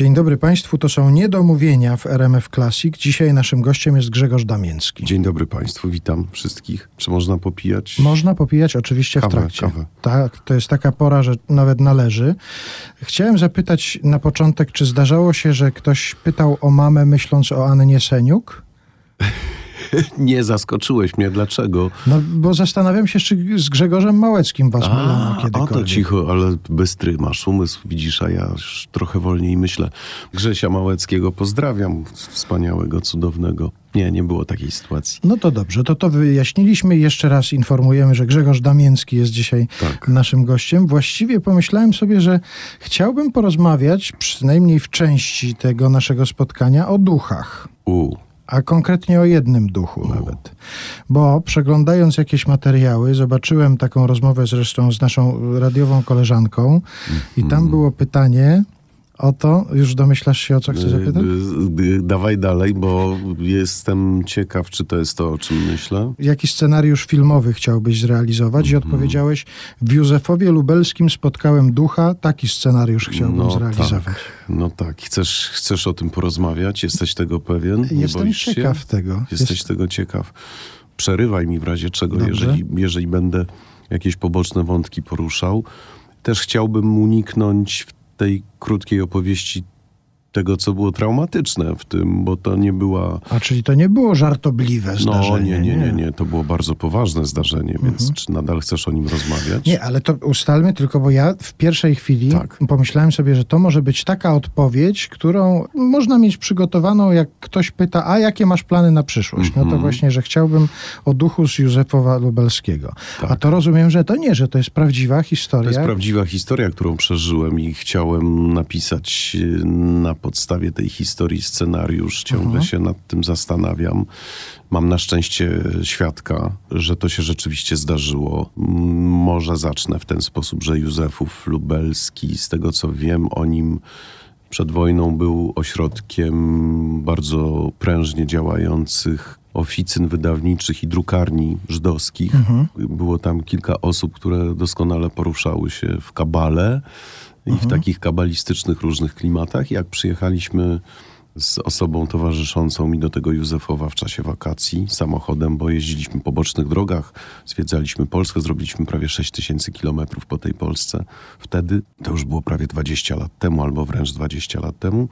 Dzień dobry Państwu, to są niedomówienia w RMF Classic. Dzisiaj naszym gościem jest Grzegorz Damięcki. Dzień dobry Państwu, witam wszystkich. Czy można popijać? Można popijać oczywiście Kawę, w trakcie. kawę. Tak, to jest taka pora, że nawet należy. Chciałem zapytać na początek, czy zdarzało się, że ktoś pytał o mamę myśląc o Annie Seniuk? Nie zaskoczyłeś mnie, dlaczego? No, bo zastanawiam się, czy z Grzegorzem Małeckim was mylano kiedykolwiek. to cicho, ale bystry masz umysł, widzisz, a ja już trochę wolniej myślę. Grzesia Małeckiego pozdrawiam, wspaniałego, cudownego. Nie, nie było takiej sytuacji. No to dobrze, to to wyjaśniliśmy. Jeszcze raz informujemy, że Grzegorz Damięcki jest dzisiaj Tak. naszym gościem. Właściwie pomyślałem sobie, że chciałbym porozmawiać, przynajmniej w części tego naszego spotkania, o duchach. U, A konkretnie o jednym duchu nawet. Bo przeglądając jakieś materiały, zobaczyłem taką rozmowę zresztą z naszą radiową koleżanką i tam było pytanie o to, już domyślasz się o co chcę zapytać? y, y, dawaj dalej, bo jestem ciekaw, czy to jest to, o czym myślę. Jaki scenariusz filmowy chciałbyś zrealizować? I odpowiedziałeś, w Józefowie Lubelskim spotkałem ducha, taki scenariusz chciałbym zrealizować. tak, no tak. Chcesz, chcesz o tym porozmawiać? Jesteś tego pewien? Nie Jestem boisz się? ciekaw tego. Jesteś Jest- tego ciekaw. Przerywaj mi w razie czego, Dobrze. jeżeli, jeżeli będę jakieś poboczne wątki poruszał. Też chciałbym uniknąć w tej krótkiej opowieści tego, co było traumatyczne w tym, bo to nie była. A czyli to nie było żartobliwe No zdarzenie? nie, nie, nie, nie. To było bardzo poważne zdarzenie, więc czy nadal chcesz o nim rozmawiać? Mhm. Nie, ale to ustalmy tylko, bo ja w pierwszej chwili Tak. pomyślałem sobie, że to może być taka odpowiedź, którą można mieć przygotowaną, jak ktoś pyta, a jakie masz plany na przyszłość? No to Mhm. właśnie, że chciałbym o duchu z Józefowa Lubelskiego. Tak. A to rozumiem, że to nie, że to jest prawdziwa historia. To jest prawdziwa historia, którą przeżyłem i chciałem napisać y, na podstawie tej historii scenariusz. Ciągle Mhm. się nad tym zastanawiam. Mam na szczęście świadka, że to się rzeczywiście zdarzyło. Może zacznę w ten sposób, że Józefów Lubelski, z tego co wiem o nim, przed wojną był ośrodkiem bardzo prężnie działających oficyn wydawniczych i drukarni żydowskich. Było tam kilka osób, które doskonale poruszały się w kabale i w takich kabalistycznych różnych klimatach. Jak przyjechaliśmy z osobą towarzyszącą mi do tego Józefowa w czasie wakacji samochodem, bo jeździliśmy po bocznych drogach, zwiedzaliśmy Polskę, zrobiliśmy prawie 6 tysięcy kilometrów po tej Polsce. Wtedy, to już było prawie 20 lat temu, albo wręcz 20 lat temu,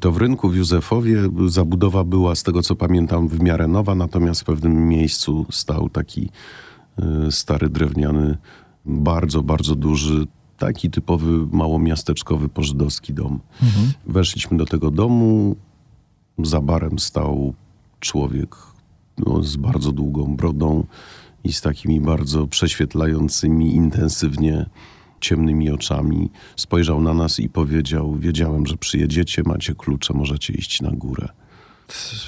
to w rynku w Józefowie zabudowa była, z tego co pamiętam, w miarę nowa, natomiast w pewnym miejscu stał taki y, stary drewniany, bardzo, bardzo duży, taki typowy małomiasteczkowy pożydowski dom. Weszliśmy do tego domu, za barem stał człowiek no, z bardzo długą brodą i z takimi bardzo prześwietlającymi intensywnie ciemnymi oczami. Spojrzał na nas i powiedział: Wiedziałem, że przyjedziecie, macie klucze, możecie iść na górę.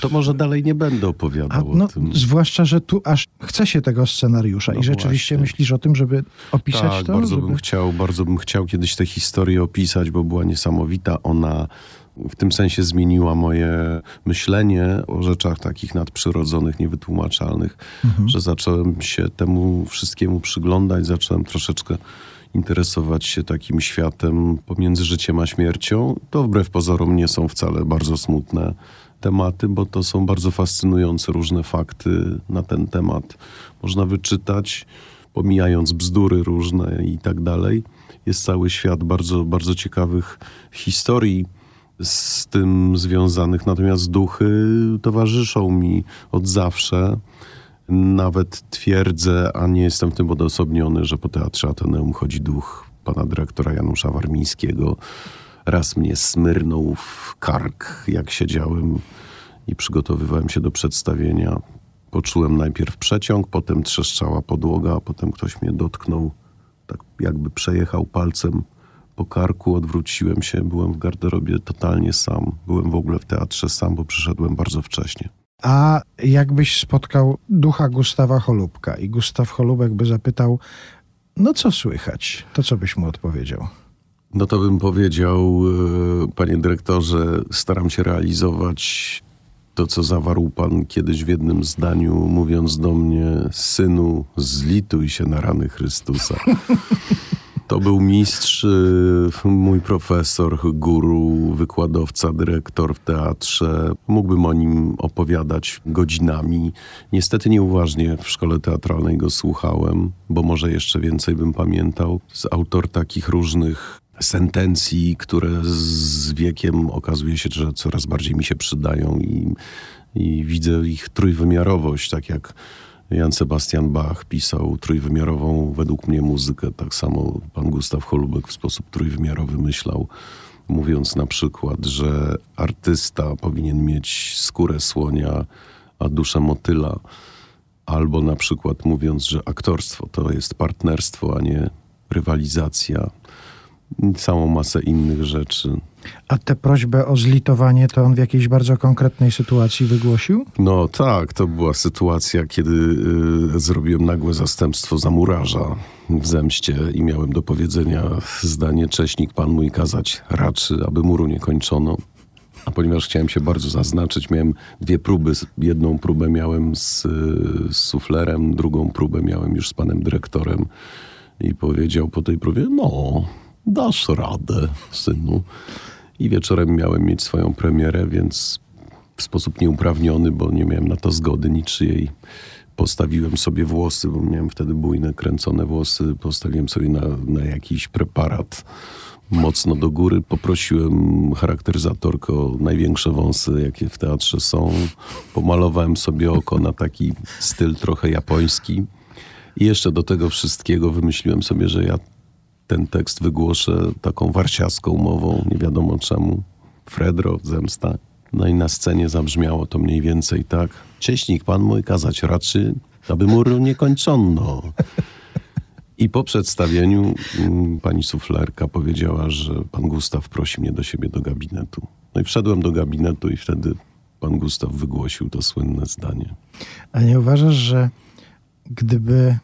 To może dalej nie będę A, opowiadał no, o tym. zwłaszcza, że tu aż chce się tego scenariusza No i rzeczywiście właśnie. myślisz o tym, żeby opisać Tak, to? bardzo żeby... bym chciał, bardzo bym chciał kiedyś tę historię opisać, bo była niesamowita. Ona w tym sensie zmieniła moje myślenie o rzeczach takich nadprzyrodzonych, niewytłumaczalnych, że zacząłem się temu wszystkiemu przyglądać, zacząłem troszeczkę interesować się takim światem pomiędzy życiem a śmiercią. To wbrew pozorom nie są wcale bardzo smutne tematy, bo to są bardzo fascynujące różne fakty na ten temat. Można wyczytać, pomijając bzdury różne i tak dalej. Jest cały świat bardzo, bardzo ciekawych historii z tym związanych. Natomiast duchy towarzyszą mi od zawsze. Nawet twierdzę, a nie jestem w tym odosobniony, że po Teatrze Ateneum chodzi duch pana dyrektora Janusza Warmińskiego. Raz mnie smyrnął w kark, jak siedziałem i przygotowywałem się do przedstawienia. Poczułem najpierw przeciąg, potem trzeszczała podłoga, a potem ktoś mnie dotknął, tak jakby przejechał palcem po karku, odwróciłem się, byłem w garderobie totalnie sam. Byłem w ogóle w teatrze sam, bo przyszedłem bardzo wcześnie. A jakbyś spotkał ducha Gustawa Cholubka i Gustaw Cholubek by zapytał, no co słychać? To co byś mu odpowiedział? No to bym powiedział, e, panie dyrektorze, staram się realizować to, co zawarł pan kiedyś w jednym zdaniu, mówiąc do mnie, synu, zlituj się na rany Chrystusa. To był mistrz, y, mój profesor, guru, wykładowca, dyrektor w teatrze. Mógłbym o nim opowiadać godzinami. Niestety nieuważnie w szkole teatralnej go słuchałem, bo może jeszcze więcej bym pamiętał. Z autor takich różnych sentencji, które z wiekiem okazuje się, że coraz bardziej mi się przydają i, i widzę ich trójwymiarowość, tak jak Jan Sebastian Bach pisał trójwymiarową według mnie muzykę, tak samo pan Gustaw Holubek w sposób trójwymiarowy myślał, mówiąc na przykład, że artysta powinien mieć skórę słonia, a duszę motyla, albo na przykład mówiąc, że aktorstwo to jest partnerstwo, a nie rywalizacja całą masę innych rzeczy. A tę prośbę o zlitowanie to on w jakiejś bardzo konkretnej sytuacji wygłosił? No tak, to była sytuacja, kiedy y, zrobiłem nagłe zastępstwo za murarza w zemście i miałem do powiedzenia zdanie Cześnik pan mój kazać raczy, aby muru nie kończono. A ponieważ chciałem się bardzo zaznaczyć, miałem dwie próby. Jedną próbę miałem z, z suflerem, drugą próbę miałem już z panem dyrektorem i powiedział po tej próbie, no, dasz radę, synu. I wieczorem miałem mieć swoją premierę, więc w sposób nieuprawniony, bo nie miałem na to zgody niczyjej. Postawiłem sobie włosy, bo miałem wtedy bujne, kręcone włosy. Postawiłem sobie na, na jakiś preparat mocno do góry. Poprosiłem charakteryzatorkę o największe wąsy, jakie w teatrze są. Pomalowałem sobie oko na taki styl trochę japoński. I jeszcze do tego wszystkiego wymyśliłem sobie, że ja ten tekst wygłoszę taką warsiaską mową, nie wiadomo czemu. Fredro, zemsta. No i na scenie zabrzmiało to mniej więcej tak. Cieśnik pan mój kazać raczy, aby muru nie kończono. I po przedstawieniu mm, pani suflerka powiedziała, że pan Gustaw prosi mnie do siebie do gabinetu. No i wszedłem do gabinetu i wtedy pan Gustaw wygłosił to słynne zdanie. A nie uważasz, że gdyby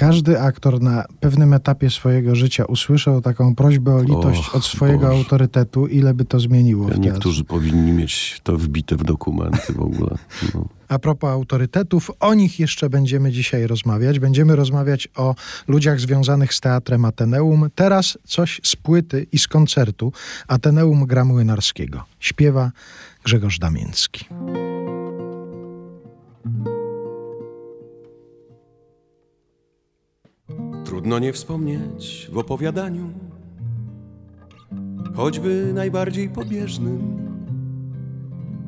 każdy aktor na pewnym etapie swojego życia usłyszał taką prośbę o litość Och, od swojego Boże. autorytetu, ile by to zmieniło ja, Niektórzy powinni mieć to wbite w dokumenty w ogóle. No. A propos autorytetów, o nich jeszcze będziemy dzisiaj rozmawiać. Będziemy rozmawiać o ludziach związanych z teatrem Ateneum. Teraz coś z płyty i z koncertu Ateneum Gra Młynarskiego. Śpiewa Grzegorz Damiński. Trudno nie wspomnieć w opowiadaniu, choćby najbardziej pobieżnym,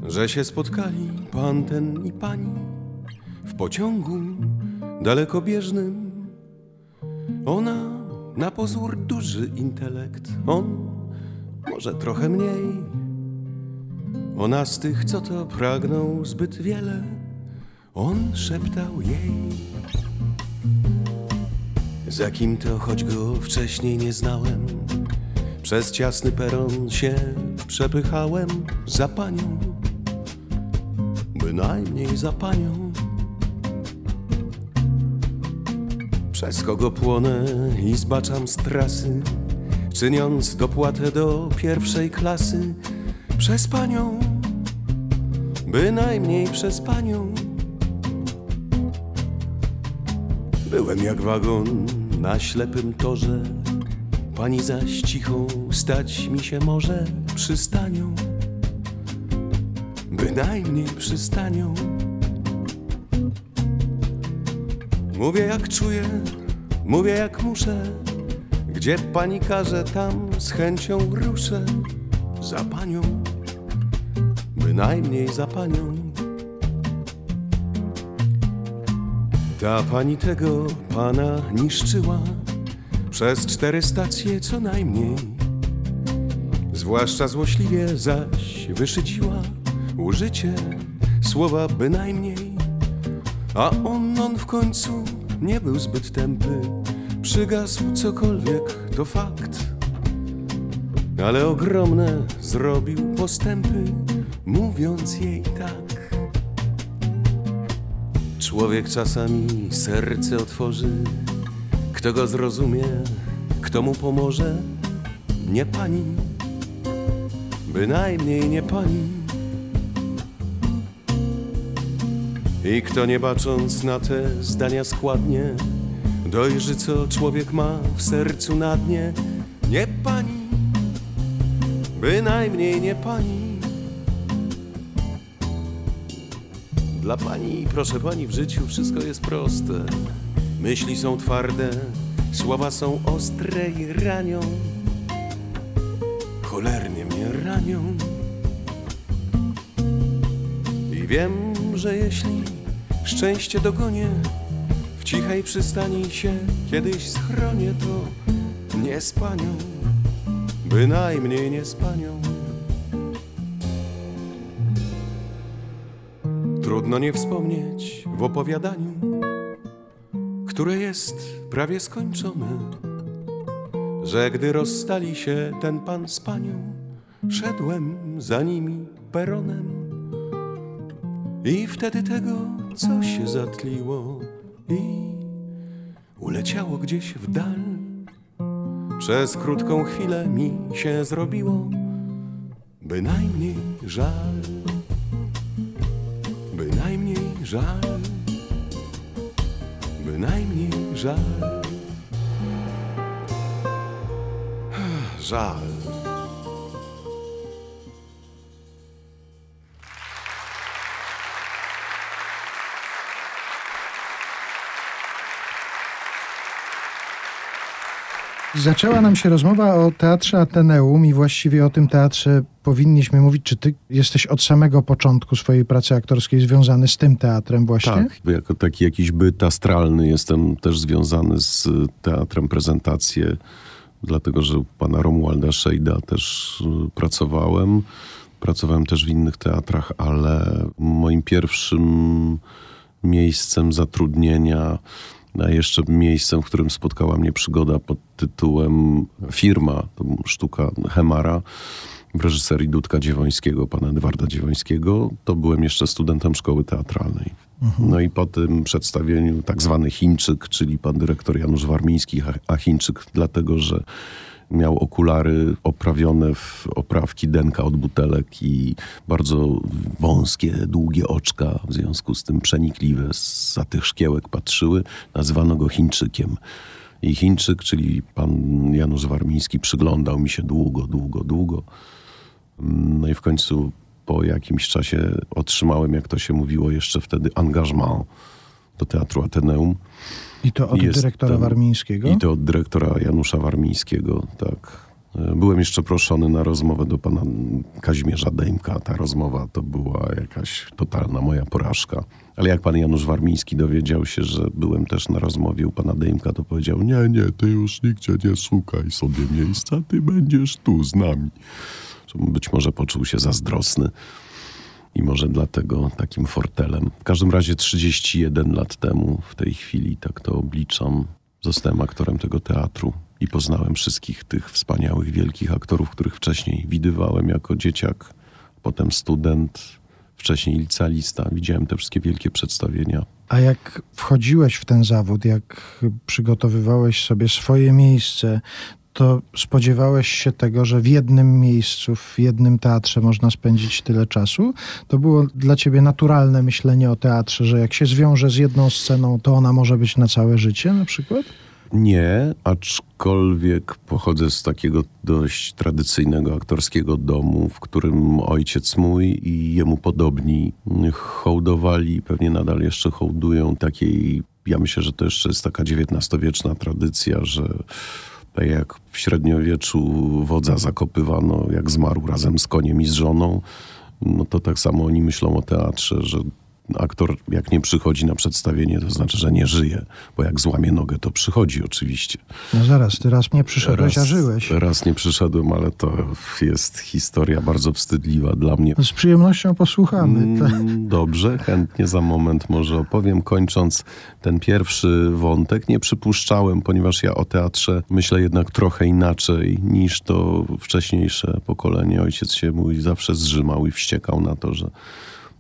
że się spotkali pan ten i pani w pociągu dalekobieżnym. Ona na pozór duży intelekt, on może trochę mniej. Ona z tych, co to pragnął zbyt wiele, on szeptał jej. Za kim to, choć go wcześniej nie znałem Przez ciasny peron się przepychałem Za panią, bynajmniej za panią. Przez kogo płonę i zbaczam z trasy Czyniąc dopłatę do pierwszej klasy? Przez panią, bynajmniej przez panią. Byłem jak wagon na ślepym torze, pani zaś cichą stać mi się może przystanią, bynajmniej przystanią. Mówię jak czuję, mówię jak muszę, gdzie pani każe, tam z chęcią ruszę za panią, bynajmniej za panią. Ta pani tego pana niszczyła przez cztery stacje co najmniej. Zwłaszcza złośliwie zaś wyszydziła użycie słowa bynajmniej. A on, on w końcu nie był zbyt tępy, przygasł cokolwiek, to fakt. Ale ogromne zrobił postępy, mówiąc jej tak. Człowiek czasami serce otworzy, kto go zrozumie, kto mu pomoże, nie pani, bynajmniej nie pani. I kto nie bacząc na te zdania składnie, Dojrzy, co człowiek ma w sercu na dnie. Nie pani, bynajmniej nie pani. Dla pani, proszę pani, w życiu wszystko jest proste. Myśli są twarde, słowa są ostre i ranią. Cholernie mnie ranią. I wiem, że jeśli szczęście dogonię, w cichej przystani się kiedyś schronię, to nie z panią, bynajmniej nie z panią. Trudno nie wspomnieć w opowiadaniu, które jest prawie skończone, że gdy rozstali się ten pan z panią, szedłem za nimi peronem i wtedy tego coś się zatliło i uleciało gdzieś w dal. Przez krótką chwilę mi się zrobiło bynajmniej żal żal, bynajmniej żal. Żal. Zaczęła nam się rozmowa o teatrze Ateneum i właściwie o tym teatrze powinniśmy mówić. Czy ty jesteś od samego początku swojej pracy aktorskiej związany z tym teatrem właśnie? Tak, jako taki jakiś byt astralny jestem też związany z teatrem prezentacje, dlatego że u pana Romualda Szejda też y, pracowałem. Pracowałem też w innych teatrach, ale moim pierwszym miejscem zatrudnienia, a jeszcze miejscem, w którym spotkała mnie przygoda pod tytułem Firma, to sztuka Hemara, w reżyserii Dudka Dziewońskiego, pana Edwarda Dziewońskiego, to byłem jeszcze studentem szkoły teatralnej. No i po tym przedstawieniu tak zwany Chińczyk, czyli pan dyrektor Janusz Warmiński, a- a Chińczyk dlatego, że miał okulary oprawione w oprawki denka od butelek i bardzo wąskie, długie oczka, w związku z tym przenikliwe, za tych szkiełek patrzyły, nazywano go Chińczykiem. I Chińczyk, czyli pan Janusz Warmiński, przyglądał mi się długo, długo, długo. No i w końcu po jakimś czasie otrzymałem, jak to się mówiło jeszcze wtedy, engagement do Teatru Ateneum. I to od Jest dyrektora tam- Warmińskiego? I to od dyrektora Janusza Warmińskiego, tak. E, Byłem jeszcze proszony na rozmowę do pana Kazimierza Dejmka. Ta rozmowa to była jakaś totalna moja porażka. Ale jak pan Janusz Warmiński dowiedział się, że byłem też na rozmowie u pana Dejmka, to powiedział, nie, nie, ty już nigdzie nie szukaj sobie miejsca, ty będziesz tu z nami. Być może poczuł się zazdrosny i może dlatego takim fortelem. W każdym razie 31 lat temu, w tej chwili, tak to obliczam, zostałem aktorem tego teatru i poznałem wszystkich tych wspaniałych, wielkich aktorów, których wcześniej widywałem jako dzieciak, potem student, wcześniej licealista. Widziałem te wszystkie wielkie przedstawienia. A jak wchodziłeś w ten zawód, jak przygotowywałeś sobie swoje miejsce, to spodziewałeś się tego, że w jednym miejscu, w jednym teatrze można spędzić tyle czasu? To było dla ciebie naturalne myślenie o teatrze, że jak się zwiąże z jedną sceną, to ona może być na całe życie na przykład? Nie, aczkolwiek pochodzę z takiego dość tradycyjnego aktorskiego domu, w którym ojciec mój i jemu podobni hołdowali, pewnie nadal jeszcze hołdują takiej, ja myślę, że to jeszcze jest taka XIX-wieczna tradycja, że jak w średniowieczu wodza zakopywano, jak zmarł razem z koniem i z żoną, no to tak samo oni myślą o teatrze, że aktor jak nie przychodzi na przedstawienie, to znaczy, że nie żyje, bo jak złamie nogę, to przychodzi oczywiście. No zaraz, ty raz nie przyszedłeś, a żyłeś. Raz nie przyszedłem, ale to jest historia bardzo wstydliwa dla mnie. Z przyjemnością posłuchamy. tak. Mm, Dobrze, chętnie za moment może opowiem. Kończąc ten pierwszy wątek, nie przypuszczałem, ponieważ ja o teatrze myślę jednak trochę inaczej niż to wcześniejsze pokolenie. Ojciec się mój zawsze zrzymał i wściekał na to, że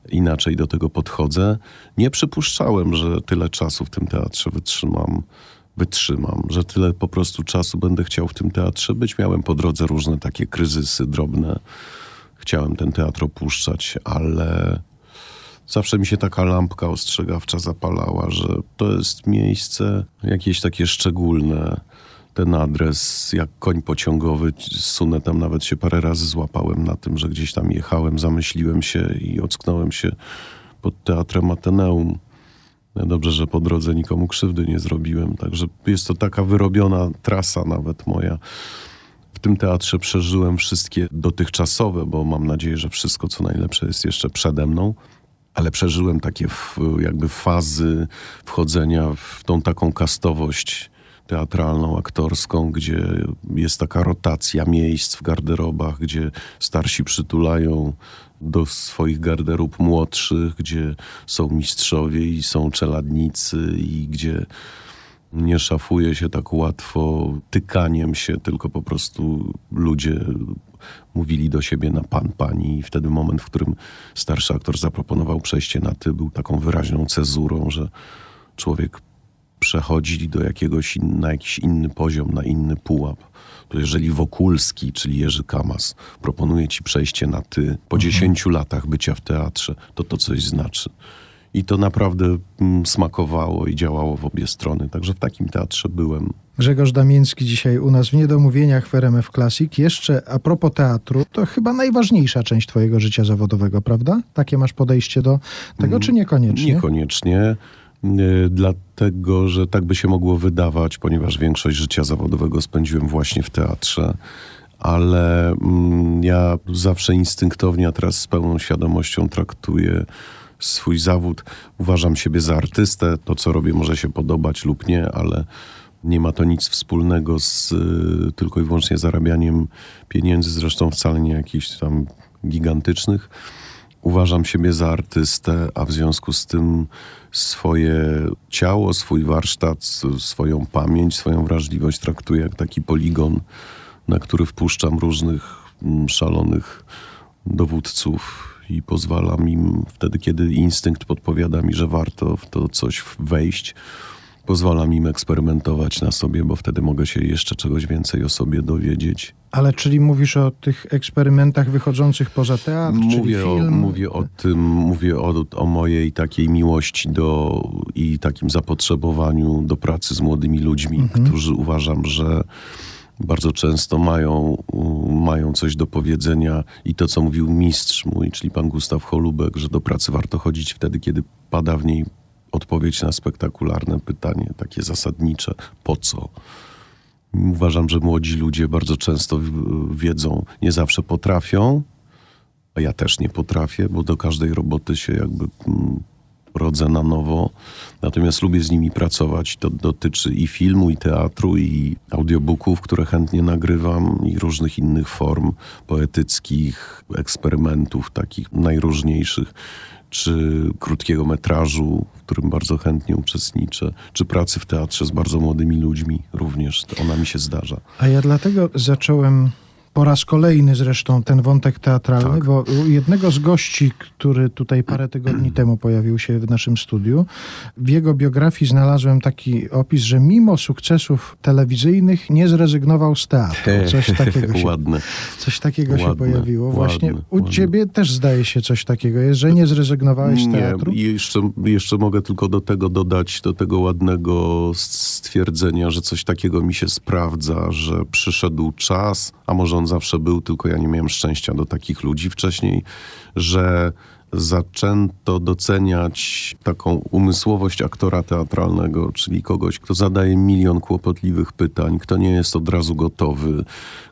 inaczej do tego podchodzę. Nie przypuszczałem, że tyle czasu w tym teatrze wytrzymam. Wytrzymam, że tyle po prostu czasu będę chciał w tym teatrze być. Miałem po drodze różne takie kryzysy drobne. Chciałem ten teatr opuszczać, ale zawsze mi się taka lampka ostrzegawcza zapalała, że to jest miejsce jakieś takie szczególne. Ten adres, jak koń pociągowy, sunę tam nawet się parę razy złapałem na tym, że gdzieś tam jechałem, zamyśliłem się i ocknąłem się pod teatrem Ateneum. No dobrze, że po drodze nikomu krzywdy nie zrobiłem, także jest to taka wyrobiona trasa nawet moja. W tym teatrze przeżyłem wszystkie dotychczasowe, bo mam nadzieję, że wszystko co najlepsze jest jeszcze przede mną, ale przeżyłem takie jakby fazy wchodzenia w tą taką kastowość teatralną, aktorską, gdzie jest taka rotacja miejsc w garderobach, gdzie starsi przytulają do swoich garderób młodszych, gdzie są mistrzowie i są czeladnicy i gdzie nie szafuje się tak łatwo tykaniem się, tylko po prostu ludzie mówili do siebie na pan, pani. I wtedy moment, w którym starszy aktor zaproponował przejście na ty, był taką wyraźną cezurą, że człowiek przechodzi do jakiegoś in, na jakiś inny poziom, na inny pułap. To jeżeli Wokulski, czyli Jerzy Kamas, proponuje ci przejście na ty po dziesięciu latach bycia w teatrze, to to coś znaczy. I to naprawdę mm, smakowało i działało w obie strony. Także w takim teatrze byłem. Grzegorz Damiński dzisiaj u nas w Niedomówieniach w RMF Classic. Jeszcze a propos teatru, to chyba najważniejsza część twojego życia zawodowego, prawda? Takie masz podejście do tego, czy niekoniecznie? Niekoniecznie. Y, dlatego, że tak by się mogło wydawać, ponieważ większość życia zawodowego spędziłem właśnie w teatrze. Ale mm, ja zawsze instynktownie, a teraz z pełną świadomością traktuję swój zawód. Uważam siebie za artystę. To, co robię, może się podobać lub nie, ale nie ma to nic wspólnego z y, tylko i wyłącznie zarabianiem pieniędzy, zresztą wcale nie jakichś tam gigantycznych. Uważam siebie za artystę, a w związku z tym swoje ciało, swój warsztat, swoją pamięć, swoją wrażliwość traktuję jak taki poligon, na który wpuszczam różnych mm, szalonych dowódców i pozwalam im wtedy, kiedy instynkt podpowiada mi, że warto w to coś wejść, pozwalam im eksperymentować na sobie, bo wtedy mogę się jeszcze czegoś więcej o sobie dowiedzieć. Ale czyli mówisz o tych eksperymentach wychodzących poza teatr, mówię czyli film? O, mówię o tym, mówię o, o mojej takiej miłości do i takim zapotrzebowaniu do pracy z młodymi ludźmi, mhm. którzy uważam, że bardzo często mają, mają coś do powiedzenia i to, co mówił mistrz mój, czyli pan Gustaw Holubek, że do pracy warto chodzić wtedy, kiedy pada w niej odpowiedź na spektakularne pytanie, takie zasadnicze, po co? Uważam, że młodzi ludzie bardzo często wiedzą, nie zawsze potrafią, a ja też nie potrafię, bo do każdej roboty się jakby mm, rodzę na nowo. Natomiast lubię z nimi pracować. To dotyczy i filmu, i teatru, i audiobooków, które chętnie nagrywam, i różnych innych form poetyckich, eksperymentów takich najróżniejszych czy krótkiego metrażu, w którym bardzo chętnie uczestniczę, czy pracy w teatrze z bardzo młodymi ludźmi również. To ona mi się zdarza. A ja dlatego zacząłem po raz kolejny zresztą ten wątek teatralny, tak. bo u jednego z gości, który tutaj parę tygodni temu pojawił się w naszym studiu, w jego biografii znalazłem taki opis, że mimo sukcesów telewizyjnych nie zrezygnował z teatru. Coś takiego się, ładne. Coś takiego ładne, się pojawiło. Właśnie ładne, u ładne. ciebie też zdaje się coś takiego jest, że nie zrezygnowałeś z teatru? Nie, jeszcze, jeszcze mogę tylko do tego dodać, do tego ładnego stwierdzenia, że coś takiego mi się sprawdza, że przyszedł czas, a może on zawsze był, tylko ja nie miałem szczęścia do takich ludzi wcześniej, że zaczęto doceniać taką umysłowość aktora teatralnego, czyli kogoś, kto zadaje milion kłopotliwych pytań, kto nie jest od razu gotowy,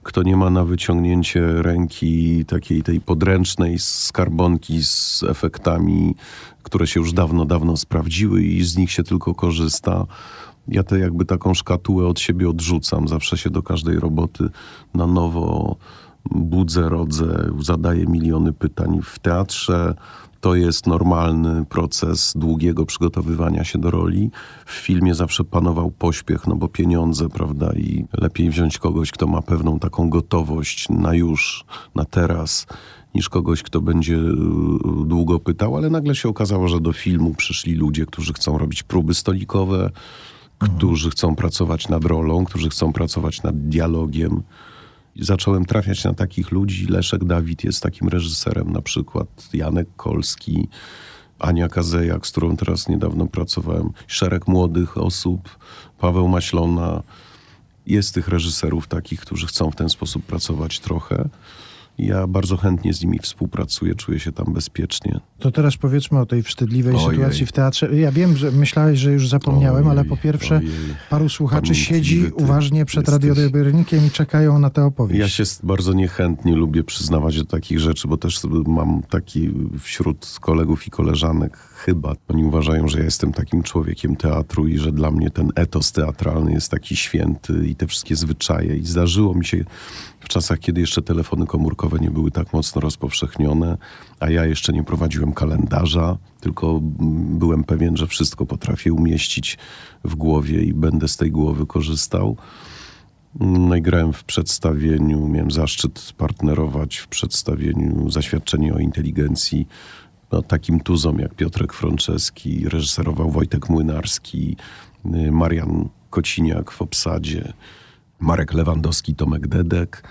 kto nie ma na wyciągnięcie ręki takiej tej podręcznej skarbonki z efektami, które się już dawno, dawno sprawdziły i z nich się tylko korzysta ja tę jakby taką szkatułę od siebie odrzucam. Zawsze się do każdej roboty na nowo budzę, rodzę, zadaję miliony pytań. W teatrze to jest normalny proces długiego przygotowywania się do roli. W filmie zawsze panował pośpiech, no bo pieniądze, prawda, i lepiej wziąć kogoś, kto ma pewną taką gotowość na już, na teraz, niż kogoś, kto będzie y, długo pytał, ale nagle się okazało, że do filmu przyszli ludzie, którzy chcą robić próby stolikowe, którzy chcą pracować nad rolą, którzy chcą pracować nad dialogiem. zacząłem trafiać na takich ludzi. Leszek Dawid jest takim reżyserem, na przykład Janek Kolski, Ania Kazejak, z którą teraz niedawno pracowałem, szereg młodych osób, Paweł Maślona. Jest tych reżyserów takich, którzy chcą w ten sposób pracować trochę. Ja bardzo chętnie z nimi współpracuję, czuję się tam bezpiecznie. To teraz powiedzmy o tej wstydliwej Ojej. sytuacji w teatrze. Ja wiem, że myślałeś, że już zapomniałem, Ojej, ale po pierwsze ojej. paru słuchaczy Pamiętliwy siedzi uważnie przed jesteś. i czekają na tę opowieść. Ja się bardzo niechętnie lubię przyznawać do takich rzeczy, bo też mam taki wśród kolegów i koleżanek chyba. Oni uważają, że ja jestem takim człowiekiem teatru i że dla mnie ten etos teatralny jest taki święty i te wszystkie zwyczaje. I zdarzyło mi się w czasach, kiedy jeszcze telefony komórkowe nie były tak mocno rozpowszechnione, a ja jeszcze nie prowadziłem kalendarza, tylko byłem pewien, że wszystko potrafię umieścić w głowie i będę z tej głowy korzystał. No i grałem w przedstawieniu, miałem zaszczyt partnerować w przedstawieniu zaświadczenie o inteligencji no, takim tuzom jak Piotrek Franceski, reżyserował Wojtek Młynarski, y, Marian Kociniak w obsadzie, Marek Lewandowski, Tomek Dedek.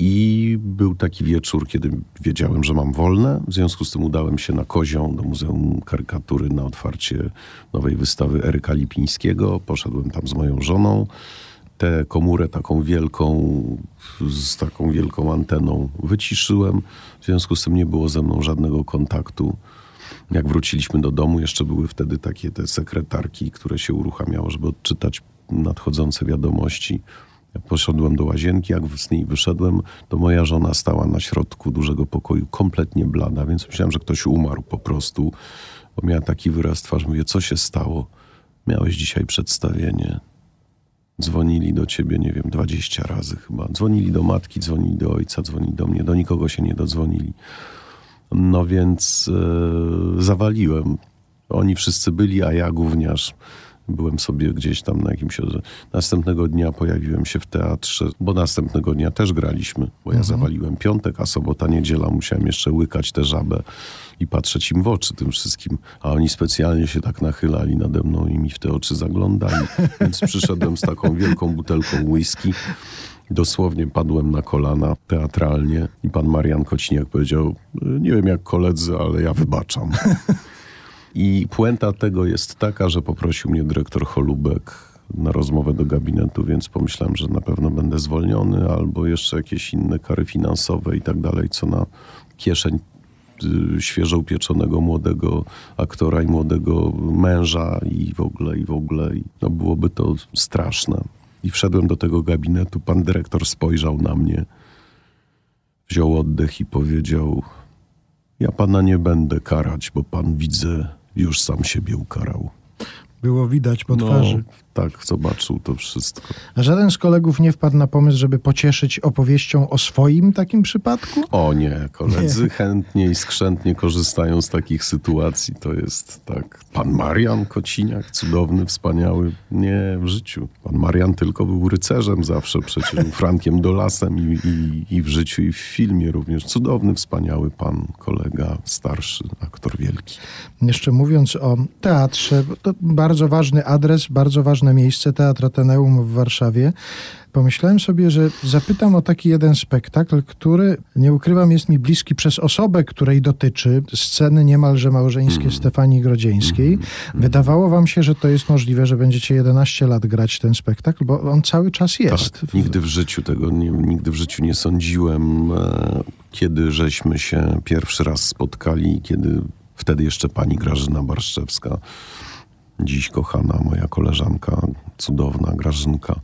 I był taki wieczór, kiedy wiedziałem, że mam wolne. W związku z tym udałem się na Kozią do Muzeum Karykatury na otwarcie nowej wystawy Eryka Lipińskiego. Poszedłem tam z moją żoną tę komórę taką wielką, z taką wielką anteną wyciszyłem. W związku z tym nie było ze mną żadnego kontaktu. Jak wróciliśmy do domu, jeszcze były wtedy takie te sekretarki, które się uruchamiało, żeby odczytać nadchodzące wiadomości. Poszedłem do łazienki, jak z niej wyszedłem, to moja żona stała na środku dużego pokoju, kompletnie blada, więc myślałem, że ktoś umarł po prostu, bo miała taki wyraz twarzy. Mówię, co się stało? Miałeś dzisiaj przedstawienie. Dzwonili do ciebie, nie wiem, 20 razy chyba. Dzwonili do matki, dzwonili do ojca, dzwonili do mnie, do nikogo się nie dodzwonili. No więc e, zawaliłem. Oni wszyscy byli, a ja gówniarz. Byłem sobie gdzieś tam na jakimś... Następnego dnia pojawiłem się w teatrze, bo następnego dnia też graliśmy, bo ja zawaliłem piątek, a sobota, niedziela musiałem jeszcze łykać tę żabę i patrzeć im w oczy tym wszystkim. A oni specjalnie się tak nachylali nade mną i mi w te oczy zaglądali. Więc przyszedłem z taką wielką butelką whisky. Dosłownie padłem na kolana teatralnie i pan Marian Kociniak powiedział, nie wiem jak koledzy, ale ja wybaczam. I puenta tego jest taka, że poprosił mnie dyrektor Holubek na rozmowę do gabinetu, więc pomyślałem, że na pewno będę zwolniony albo jeszcze jakieś inne kary finansowe i tak dalej, co na kieszeń y, świeżo upieczonego młodego aktora i młodego męża i w ogóle, i w ogóle. No byłoby to straszne. I wszedłem do tego gabinetu, pan dyrektor spojrzał na mnie, wziął oddech i powiedział: Ja pana nie będę karać, bo pan widzę, już sam siebie ukarał. Było widać po No, twarzy. Tak, zobaczył to wszystko. A żaden z kolegów nie wpadł na pomysł, żeby pocieszyć opowieścią o swoim takim przypadku? O nie, koledzy chętnie i skrzętnie korzystają z takich sytuacji. To jest tak. Pan Marian Kociniak, cudowny, wspaniały. Nie, w życiu. Pan Marian tylko był rycerzem zawsze, przecież Frankiem Dolasem i, i, i w życiu, i w filmie również. Cudowny, wspaniały pan, kolega, starszy, aktor wielki. Jeszcze mówiąc o teatrze, to bardzo ważny adres, bardzo ważne miejsce, Teatr Ateneum w Warszawie. Pomyślałem sobie, że zapytam o taki jeden spektakl, który, nie ukrywam, jest mi bliski przez osobę, której dotyczy sceny niemalże małżeńskie Stefanii Grodzieńskiej. Wydawało wam się, że to jest możliwe, że będziecie 11 lat grać ten spektakl, bo on cały czas jest. Tak, nigdy w życiu tego, nie, nigdy w życiu nie sądziłem, e, kiedy żeśmy się pierwszy raz spotkali, kiedy wtedy jeszcze pani Grażyna Barszczewska, dziś kochana moja koleżanka, cudowna Grażynka,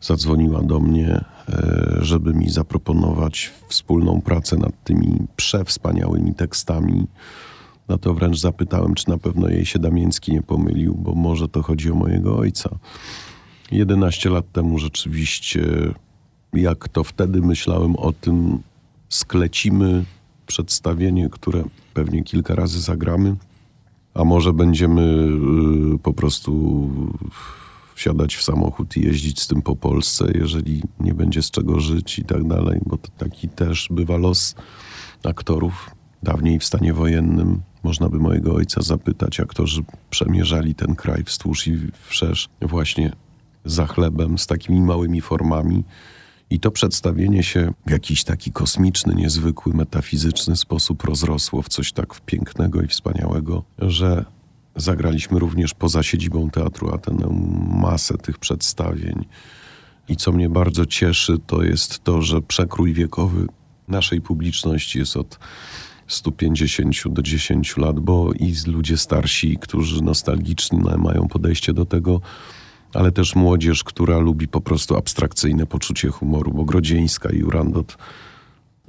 zadzwoniła do mnie, e, żeby mi zaproponować wspólną pracę nad tymi przewspaniałymi tekstami. No to wręcz zapytałem, czy na pewno jej się Damiński nie pomylił, bo może to chodzi o mojego ojca. 11 lat temu rzeczywiście, jak to wtedy myślałem o tym, sklecimy przedstawienie, które pewnie kilka razy zagramy, a może będziemy y, po prostu wsiadać w samochód i jeździć z tym po Polsce, jeżeli nie będzie z czego żyć i tak dalej, bo to taki też bywa los aktorów. Dawniej w stanie wojennym można by mojego ojca zapytać, aktorzy przemierzali ten kraj wzdłuż i wszerz właśnie za chlebem, z takimi małymi formami I to przedstawienie się w jakiś taki kosmiczny, niezwykły, metafizyczny sposób rozrosło w coś tak pięknego i wspaniałego, że zagraliśmy również poza siedzibą teatru Ateneum masę tych przedstawień. I co mnie bardzo cieszy, to jest to, że przekrój wiekowy naszej publiczności jest od 150 do 10 lat, bo i ludzie starsi, którzy nostalgicznie mają podejście do tego, ale też młodzież, która lubi po prostu abstrakcyjne poczucie humoru, bo Grodzieńska i Urandot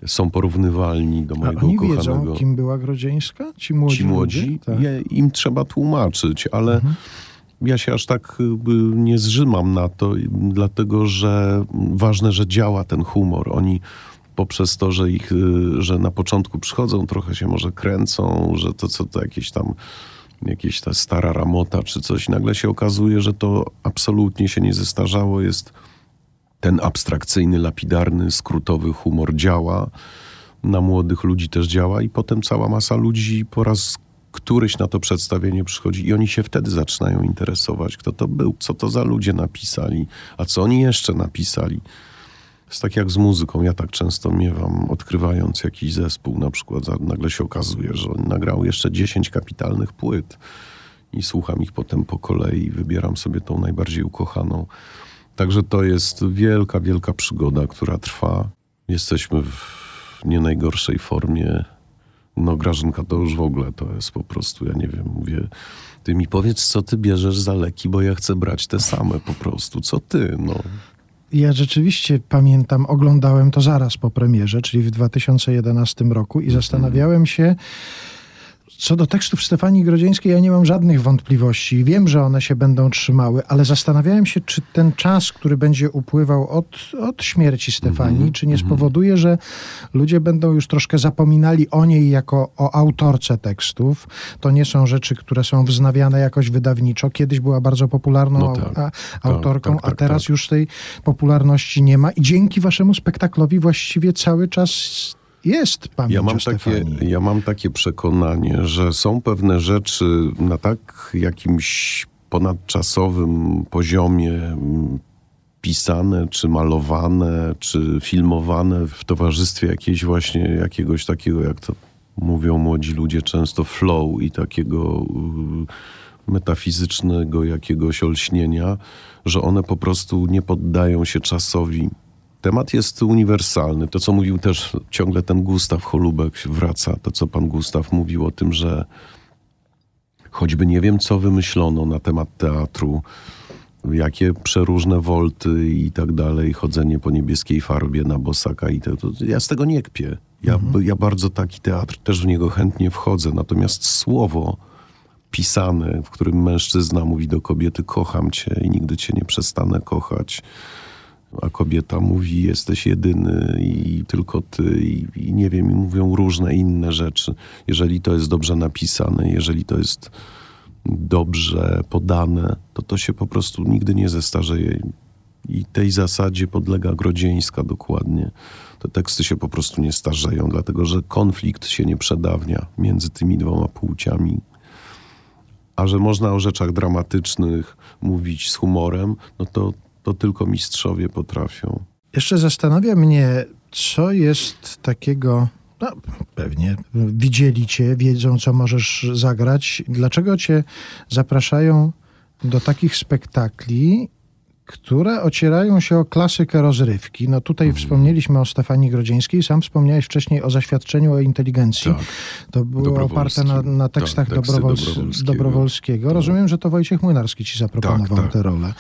są porównywalni do mojego A oni ukochanego. wiedzą, kim była Grodzieńska? Ci młodzi, Ci młodzi? Tak. je, im trzeba tłumaczyć, ale Mhm. ja się aż tak y, nie zrzymam na to, y, dlatego że ważne, że działa ten humor. Oni poprzez to, że ich, y, że na początku przychodzą, trochę się może kręcą, że to co to jakieś tam jakieś ta stara ramota czy coś, nagle się okazuje, że to absolutnie się nie zestarzało, jest ten abstrakcyjny, lapidarny, skrótowy humor działa, na młodych ludzi też działa i potem cała masa ludzi po raz któryś na to przedstawienie przychodzi i oni się wtedy zaczynają interesować, kto to był, co to za ludzie napisali, a co oni jeszcze napisali. Jest tak jak z muzyką. Ja tak często miewam, odkrywając jakiś zespół, na przykład nagle się okazuje, że on nagrał jeszcze 10 kapitalnych płyt i słucham ich potem po kolei wybieram sobie tą najbardziej ukochaną. Także to jest wielka, wielka przygoda, która trwa. Jesteśmy w nie najgorszej formie. No Grażynka to już w ogóle to jest po prostu, ja nie wiem, mówię, ty mi powiedz, co ty bierzesz za leki, bo ja chcę brać te same po prostu. Co ty, no. Ja rzeczywiście pamiętam, oglądałem to zaraz po premierze, czyli w 2011 roku i zastanawiałem się, co do tekstów Stefanii Grodzieńskiej, ja nie mam żadnych wątpliwości. Wiem, że one się będą trzymały, ale zastanawiałem się, czy ten czas, który będzie upływał od, od śmierci Stefanii, czy nie spowoduje, że ludzie będą już troszkę zapominali o niej jako o autorce tekstów. To nie są rzeczy, które są wznawiane jakoś wydawniczo. Kiedyś była bardzo popularną No tak. a, autorką, tak, tak, a teraz tak. już tej popularności nie ma i dzięki waszemu spektaklowi właściwie cały czas jest pamięć Ja mam, takie, ja mam takie przekonanie, że są pewne rzeczy na tak jakimś ponadczasowym poziomie mm, pisane, czy malowane, czy filmowane w towarzystwie jakiejś właśnie jakiegoś takiego, jak to mówią młodzi ludzie często, flow i takiego y, metafizycznego jakiegoś olśnienia, że one po prostu nie poddają się czasowi. Temat jest uniwersalny. To, co mówił też ciągle ten Gustaw Holubek wraca, to, co pan Gustaw mówił o tym, że choćby nie wiem, co wymyślono na temat teatru, jakie przeróżne wolty i tak dalej, chodzenie po niebieskiej farbie na bosaka i to, to ja z tego nie kpię. Ja, ja bardzo taki teatr, też w niego chętnie wchodzę, natomiast słowo pisane, w którym mężczyzna mówi do kobiety kocham cię i nigdy cię nie przestanę kochać, a kobieta mówi jesteś jedyny i tylko ty i, i nie wiem, i mówią różne inne rzeczy. Jeżeli to jest dobrze napisane, jeżeli to jest dobrze podane, to to się po prostu nigdy nie zestarzeje. I tej zasadzie podlega Grodzieńska dokładnie. Te teksty się po prostu nie starzeją, dlatego że konflikt się nie przedawnia między tymi dwoma płciami. A że można o rzeczach dramatycznych mówić z humorem, no to, to tylko mistrzowie potrafią. Jeszcze zastanawia mnie, co jest takiego. No, pewnie widzieli cię, wiedzą, co możesz zagrać. Dlaczego cię zapraszają do takich spektakli, które ocierają się o klasykę rozrywki? No tutaj Mhm. wspomnieliśmy o Stefanii Grodzieńskiej, sam wspomniałeś wcześniej o zaświadczeniu o inteligencji. Tak. To było oparte na, na tekstach Tak, Dobrowols- Dobrowolskiego. Dobrowolskiego. Rozumiem, że to Wojciech Młynarski ci zaproponował Tak, tak. tę rolę.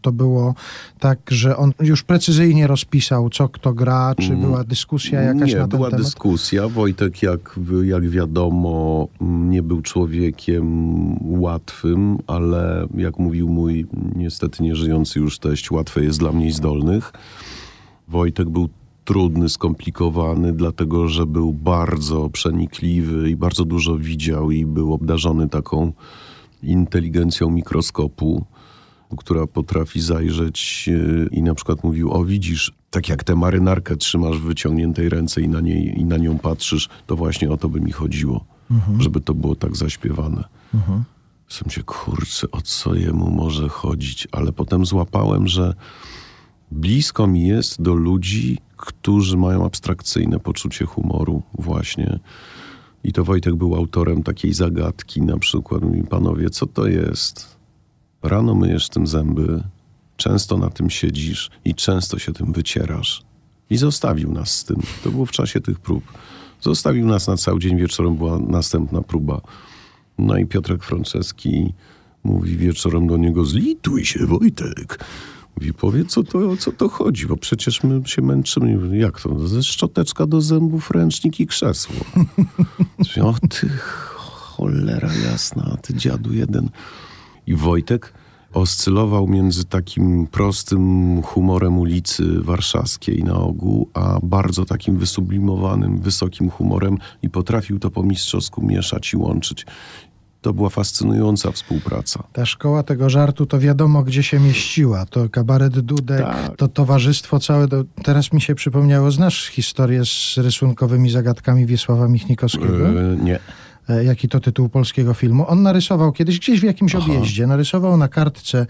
To było tak, że on już precyzyjnie rozpisał, co kto gra, czy była dyskusja jakaś nie, na ten była temat? dyskusja. Wojtek, jak, jak wiadomo, nie był człowiekiem łatwym, ale jak mówił mój niestety nieżyjący już teść, łatwe jest dla mniej zdolnych. Wojtek był trudny, skomplikowany, dlatego że był bardzo przenikliwy i bardzo dużo widział i był obdarzony taką inteligencją mikroskopu która potrafi zajrzeć yy, i na przykład mówił, o widzisz, tak jak tę marynarkę trzymasz w wyciągniętej ręce i na, niej, i na nią patrzysz, to właśnie o to by mi chodziło, żeby to było tak zaśpiewane. Mhm. Się kurczę, o co jemu może chodzić? Ale potem złapałem, że blisko mi jest do ludzi, którzy mają abstrakcyjne poczucie humoru właśnie. I to Wojtek był autorem takiej zagadki, na przykład mówi, panowie, co to jest? Rano myjesz tym zęby, często na tym siedzisz i często się tym wycierasz. I zostawił nas z tym. To było w czasie tych prób. Zostawił nas na cały dzień, wieczorem była następna próba. No i Piotrek Franceski mówi wieczorem do niego, zlituj się Wojtek. Mówi, powiedz, co to, co to chodzi, bo przecież my się męczymy. Jak to? Ze szczoteczka do zębów, ręcznik i krzesło. O ty cholera jasna, ty dziadu jeden. I Wojtek oscylował między takim prostym humorem ulicy warszawskiej na ogół, a bardzo takim wysublimowanym, wysokim humorem i potrafił to po mistrzowsku mieszać i łączyć. To była fascynująca współpraca. Ta szkoła tego żartu to wiadomo, gdzie się mieściła. To kabaret Dudek, Tak. to towarzystwo całe. To, teraz mi się przypomniało, znasz historię z rysunkowymi zagadkami Wiesława Michnikowskiego? E, nie. E, Jaki to tytuł polskiego filmu? On narysował kiedyś gdzieś w jakimś Aha. objeździe. Narysował na kartce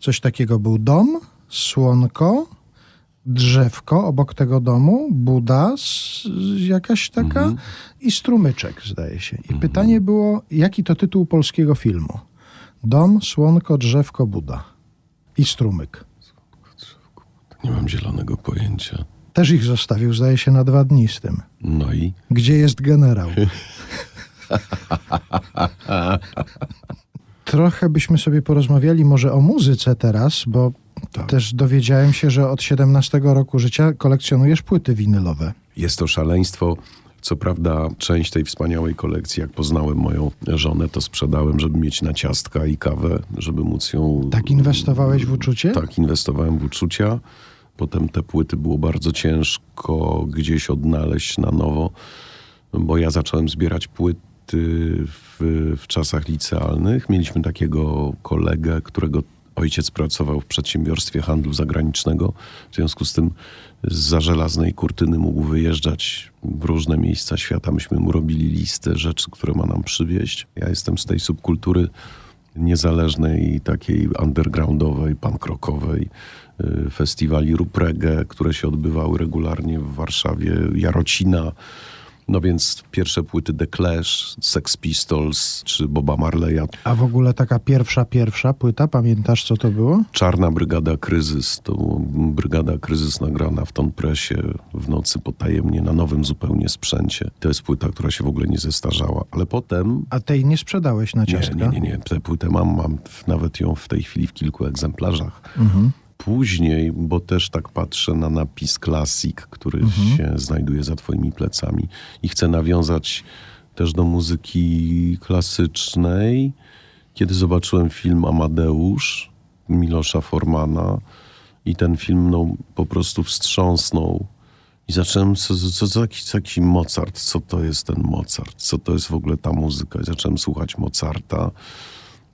coś takiego. Był dom, słonko, drzewko obok tego domu, Buda jakaś taka Mhm. i strumyczek, zdaje się. I pytanie było, jaki to tytuł polskiego filmu? Dom, słonko, drzewko, Buda i strumyk. Nie mam zielonego pojęcia. Też ich zostawił, zdaje się, na dwa dni z tym. No i Gdzie jest generał? Trochę byśmy sobie porozmawiali może o muzyce teraz, bo Tak. też dowiedziałem się, że od 17 roku życia kolekcjonujesz płyty winylowe. jest to szaleństwo. Co prawda, część tej wspaniałej kolekcji, jak poznałem moją żonę, to sprzedałem, żeby mieć na ciastka i kawę, żeby móc ją. Tak inwestowałeś w uczucie? Tak, inwestowałem w uczucia. Potem te płyty było bardzo ciężko gdzieś odnaleźć na nowo, bo ja zacząłem zbierać płyty w, w czasach licealnych. Mieliśmy takiego kolegę, którego ojciec pracował w przedsiębiorstwie handlu zagranicznego. W związku z tym za żelaznej kurtyny mógł wyjeżdżać w różne miejsca świata. Myśmy mu robili listę rzeczy, które ma nam przywieźć. Ja jestem z tej subkultury niezależnej takiej undergroundowej, punk rockowej, y, festiwali Ruprege, które się odbywały regularnie w Warszawie, Jarocina. No więc pierwsze płyty The Clash, Sex Pistols czy Boba Marleya, A w ogóle taka pierwsza, pierwsza płyta, pamiętasz co to było? Czarna Brygada Kryzys, to Brygada Kryzys nagrana w Ton Pressie w nocy potajemnie na nowym zupełnie sprzęcie. To jest płyta, która się w ogóle nie zestarzała, ale potem A tej nie sprzedałeś na nie, ciastka? nie, nie, nie. Tę płytę mam, mam nawet ją w tej chwili w kilku egzemplarzach. Mhm. Później, bo też tak patrzę na napis Classic, który Mhm. się znajduje za twoimi plecami i chcę nawiązać też do muzyki klasycznej. Kiedy zobaczyłem film Amadeusz Milosza Formana i ten film no, po prostu wstrząsnął i zacząłem, co, co, co, co Mozart, co to jest ten Mozart, co to jest w ogóle ta muzyka. I zacząłem słuchać Mozarta.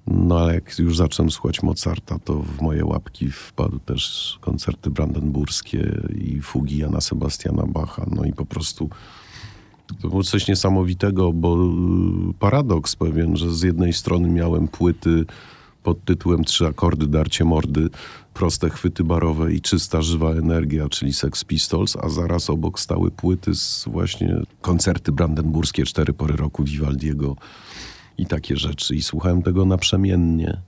No ale jak już zacząłem słuchać Mozarta, to w moje łapki wpadły też koncerty brandenburskie i fugi Jana Sebastiana Bacha. No i po prostu to było coś niesamowitego, bo y, paradoks pewien, że z jednej strony miałem płyty pod tytułem Trzy akordy, darcie mordy, proste chwyty barowe i czysta, żywa energia, czyli Sex Pistols, a zaraz obok stały płyty z właśnie koncerty brandenburskie, cztery pory roku Vivaldiego i takie rzeczy. I słuchałem tego naprzemiennie.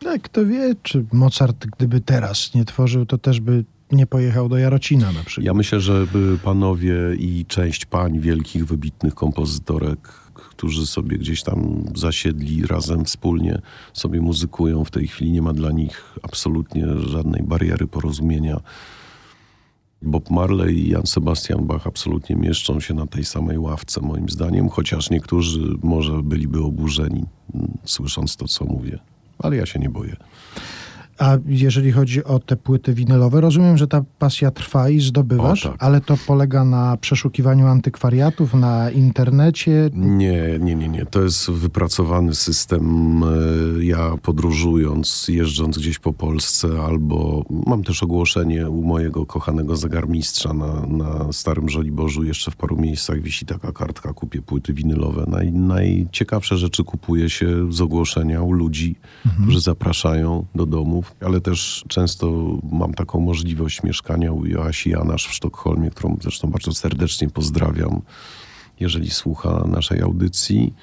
Tak, kto wie, czy Mozart gdyby teraz nie tworzył, to też by nie pojechał do Jarocina na przykład. Ja myślę, że by panowie i część pań wielkich, wybitnych kompozytorek, którzy sobie gdzieś tam zasiedli razem wspólnie, sobie muzykują w tej chwili. Nie ma dla nich absolutnie żadnej bariery porozumienia. Bob Marley i Jan Sebastian Bach absolutnie mieszczą się na tej samej ławce, moim zdaniem, chociaż niektórzy może byliby oburzeni, mm, słysząc to, co mówię. Ale ja się nie boję. A jeżeli chodzi o te płyty winylowe, rozumiem, że ta pasja trwa i zdobywasz, O, tak. ale to polega na przeszukiwaniu antykwariatów, na internecie. Nie, nie, nie, nie. To jest wypracowany system. E, Ja podróżując, jeżdżąc gdzieś po Polsce, albo mam też ogłoszenie u mojego kochanego zegarmistrza na, na Starym Żoliborzu. Jeszcze w paru miejscach wisi taka kartka, kupię płyty winylowe. Naj, najciekawsze rzeczy kupuje się z ogłoszenia u ludzi, którzy zapraszają do domów. Ale też często mam taką możliwość mieszkania u Joasi Janasz w Sztokholmie, którą zresztą bardzo serdecznie pozdrawiam, jeżeli słucha naszej audycji.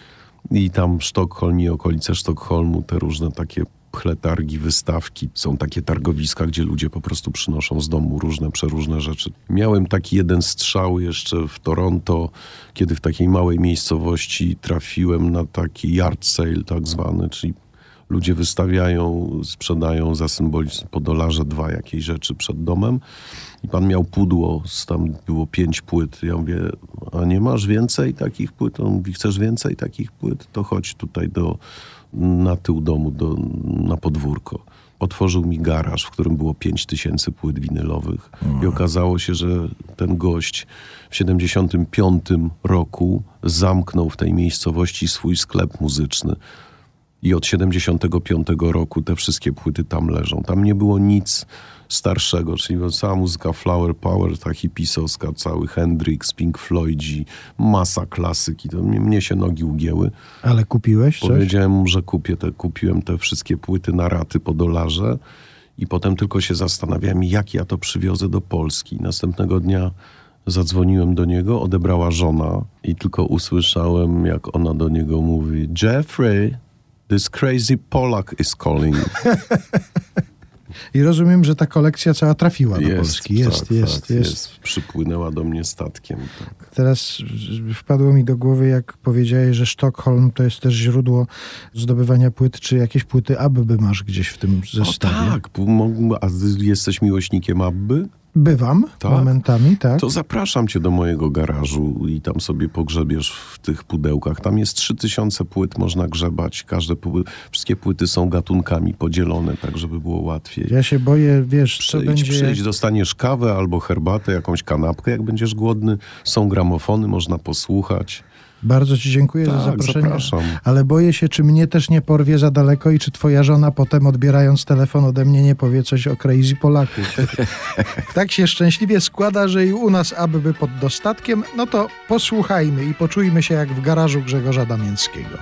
I tam Sztokholm i okolice Sztokholmu, te różne takie pchletargi, wystawki. Są takie targowiska, gdzie ludzie po prostu przynoszą z domu różne, przeróżne rzeczy. Miałem taki jeden strzał jeszcze w Toronto, kiedy w takiej małej miejscowości trafiłem na taki yard sale tak zwany, czyli ludzie wystawiają, sprzedają za symboliczne po dolarze dwa jakieś rzeczy przed domem i pan miał pudło, tam było pięć płyt. Ja mówię, a nie masz więcej takich płyt? On mówi, chcesz więcej takich płyt? To chodź tutaj do, na tył domu, do, na podwórko. Otworzył mi garaż, w którym było pięć tysięcy płyt winylowych i okazało się, że ten gość w 75 roku zamknął w tej miejscowości swój sklep muzyczny. I od 75 roku te wszystkie płyty tam leżą. Tam nie było nic starszego, czyli cała muzyka Flower Power, ta hipisowska, cały Hendrix, Pink Floydzi, masa klasyki. To mnie, mnie się nogi ugięły. Ale kupiłeś coś? Powiedziałem mu, że kupię te, kupiłem te wszystkie płyty na raty po dolarze i potem tylko się zastanawiałem, jak ja to przywiozę do Polski. Następnego dnia zadzwoniłem do niego, odebrała żona i tylko usłyszałem, jak ona do niego mówi Jeffrey, this crazy Polak is calling. I rozumiem, że ta kolekcja cała trafiła do Polski. Jest, tak, jest, tak, jest. Przypłynęła do mnie statkiem. Tak. Teraz wpadło mi do głowy, jak powiedziałeś, że Sztokholm to jest też źródło zdobywania płyt, czy jakieś płyty Abby masz gdzieś w tym O, zestawie? tak, mógł- a jesteś miłośnikiem Abby? Bywam Tak? momentami, tak. To zapraszam cię do mojego garażu i tam sobie pogrzebiesz w tych pudełkach. Tam jest 3000 płyt, można grzebać. Każde wszystkie płyty są gatunkami podzielone, tak żeby było łatwiej. Ja się boję, wiesz, co Przyjdź, będzie... przyjdź, dostaniesz kawę albo herbatę, jakąś kanapkę, jak będziesz głodny. Są gramofony, można posłuchać. Bardzo ci dziękuję za Tak, zaproszenie. zapraszam. Ale boję się, czy mnie też nie porwie za daleko i czy twoja żona potem odbierając telefon ode mnie nie powie coś o crazy Polaku. tak się szczęśliwie składa, że i u nas aby pod dostatkiem, no to posłuchajmy i poczujmy się jak w garażu Grzegorza Damięckiego.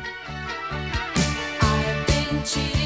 I've been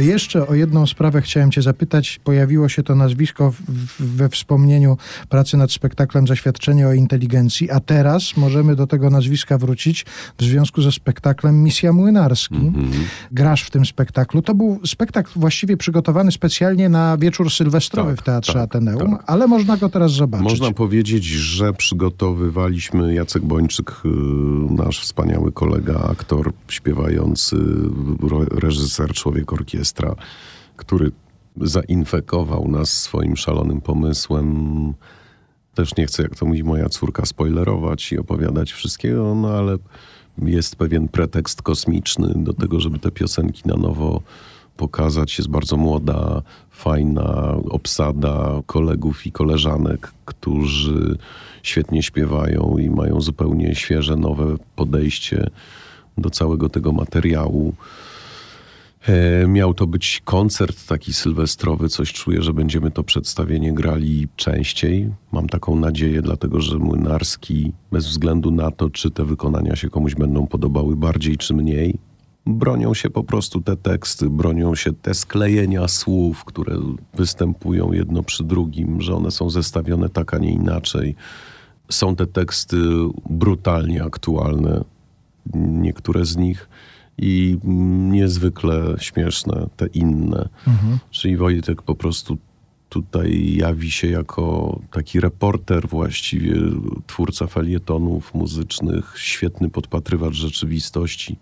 To jeszcze o jedną sprawę chciałem cię zapytać. Pojawiło się to nazwisko we wspomnieniu pracy nad spektaklem Zaświadczenie o inteligencji, a teraz możemy do tego nazwiska wrócić w związku ze spektaklem Misja Młynarski. Mhm. Grasz w tym spektaklu. To był spektakl właściwie przygotowany specjalnie na wieczór sylwestrowy Tak, w Teatrze tak, Ateneum, tak. ale można go teraz zobaczyć. Można powiedzieć, że przygotowywaliśmy Jacek Bończyk, y, nasz wspaniały kolega, aktor, śpiewający, reżyser, człowiek orkiestra, który zainfekował nas swoim szalonym pomysłem. Też nie chcę, jak to mówi moja córka, spoilerować i opowiadać wszystkiego, no ale jest pewien pretekst kosmiczny do tego, żeby te piosenki na nowo pokazać. Jest bardzo młoda, fajna obsada kolegów i koleżanek, którzy świetnie śpiewają i mają zupełnie świeże, nowe podejście do całego tego materiału. E, Miał to być koncert taki sylwestrowy, coś czuję, że będziemy to przedstawienie grali częściej. Mam taką nadzieję, dlatego że Młynarski, bez względu na to, czy te wykonania się komuś będą podobały bardziej czy mniej, bronią się po prostu te teksty, bronią się te sklejenia słów, które występują jedno przy drugim, że one są zestawione tak, a nie inaczej. Są te teksty brutalnie aktualne, niektóre z nich i niezwykle śmieszne, te inne. Czyli Wojtek po prostu tutaj jawi się jako taki reporter właściwie, twórca felietonów muzycznych, świetny podpatrywacz rzeczywistości,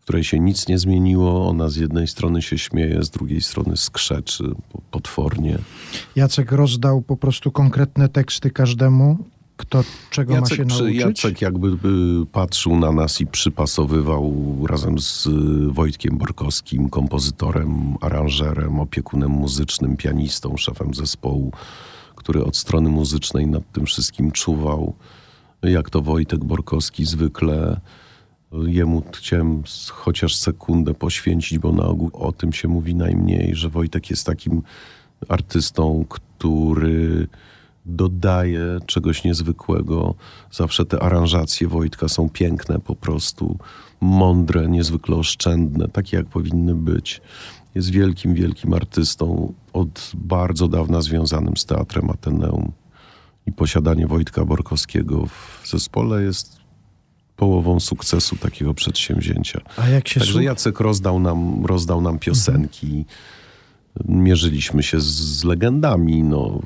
w której się nic nie zmieniło. Ona z jednej strony się śmieje, z drugiej strony skrzeczy po- potwornie. Jacek rozdał po prostu konkretne teksty każdemu, kto czego ma się Jacek, nauczyć. Jacek jakby y, patrzył na nas i przypasowywał razem z y, Wojtkiem Borkowskim, kompozytorem, aranżerem, opiekunem muzycznym, pianistą, szefem zespołu, który od strony muzycznej nad tym wszystkim czuwał. Jak to Wojtek Borkowski zwykle. Jemu chciałem chociaż sekundę poświęcić, bo na ogół o tym się mówi najmniej, że Wojtek jest takim artystą, który dodaje czegoś niezwykłego. Zawsze te aranżacje Wojtka są piękne po prostu, mądre, niezwykle oszczędne, takie jak powinny być. Jest wielkim, wielkim artystą, od bardzo dawna związanym z Teatrem Ateneum. I posiadanie Wojtka Borkowskiego w zespole jest połową sukcesu takiego przedsięwzięcia. A jak się Także Jacek rozdał nam, rozdał nam piosenki. Mierzyliśmy się z, legendami. No,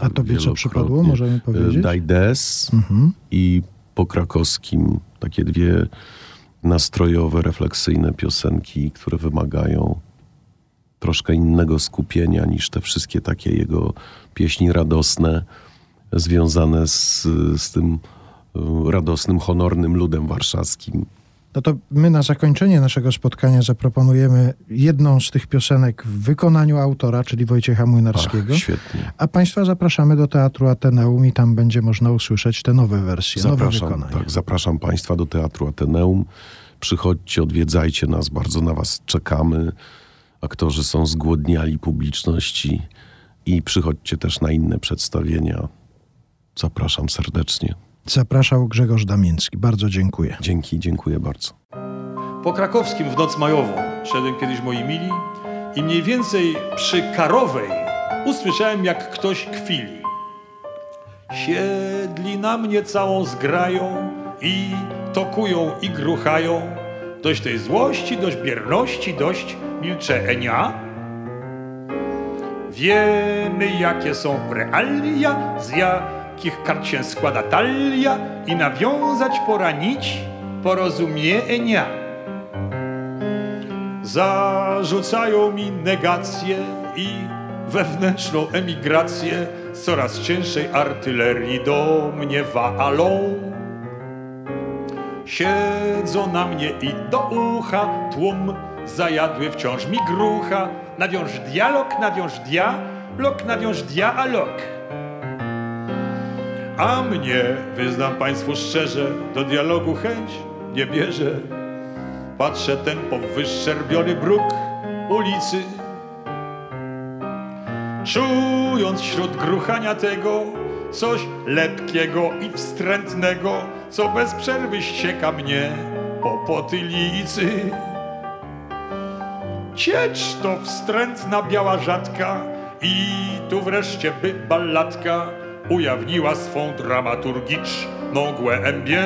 A tobie co przypadło, możemy powiedzieć? Daj Des i po krakowskim takie dwie nastrojowe, refleksyjne piosenki, które wymagają troszkę innego skupienia niż te wszystkie takie jego pieśni radosne, związane z, z tym y, radosnym, honornym ludem warszawskim. No to my na zakończenie naszego spotkania zaproponujemy jedną z tych piosenek w wykonaniu autora, czyli Wojciecha Młynarskiego. Ach, świetnie. A Państwa zapraszamy do Teatru Ateneum i tam będzie można usłyszeć te nowe wersje, nowe Zapraszam, wykonania. tak, zapraszam Państwa do Teatru Ateneum. Przychodźcie, odwiedzajcie nas, bardzo na Was czekamy. Aktorzy są zgłodniali publiczności i przychodźcie też na inne przedstawienia. Zapraszam serdecznie. Zapraszał Grzegorz Damiński. Bardzo dziękuję. Dzięki, dziękuję bardzo. Po krakowskim w noc majową szedłem kiedyś moi mili i mniej więcej przy Karowej usłyszałem jak ktoś kwili. Siedli na mnie całą zgrają i tokują i gruchają. Dość tej złości, dość bierności, dość milczenia. Wiemy jakie są realia, z jakich kart się składa talia i nawiązać pora nić porozumienia. Zarzucają mi negację i wewnętrzną emigrację z coraz cięższej artylerii do mnie walą. Siedzą na mnie i do ucha tłum zajadły wciąż mi grucha. Nawiąż dialog, nawiąż dialog, nawiąż dialog. A mnie, wyznam Państwu szczerze, do dialogu chęć nie bierze. Patrzę ten powyszczerbiony bruk ulicy, czując wśród gruchania tego coś lepkiego i wstrętnego, co bez przerwy ścieka mnie po potylicy. Ciecz to wstrętna biała rzadka i tu wreszcie by balladka ujawniła swą dramaturgiczną głębię.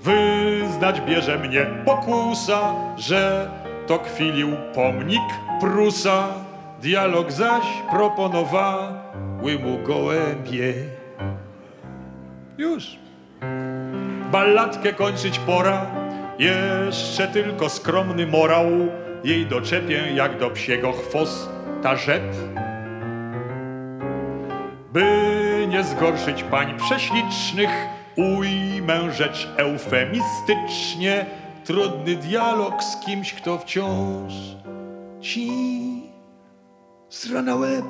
Wyznać bierze mnie pokusa, że to kwilił pomnik Prusa, dialog zaś proponowały mu gołębie. Już. Balladkę kończyć pora, jeszcze tylko skromny morał jej doczepię jak do psiego chwosta rzep by nie zgorszyć pań prześlicznych, ujmę rzecz eufemistycznie, trudny dialog z kimś, kto wciąż ci sra na łeb.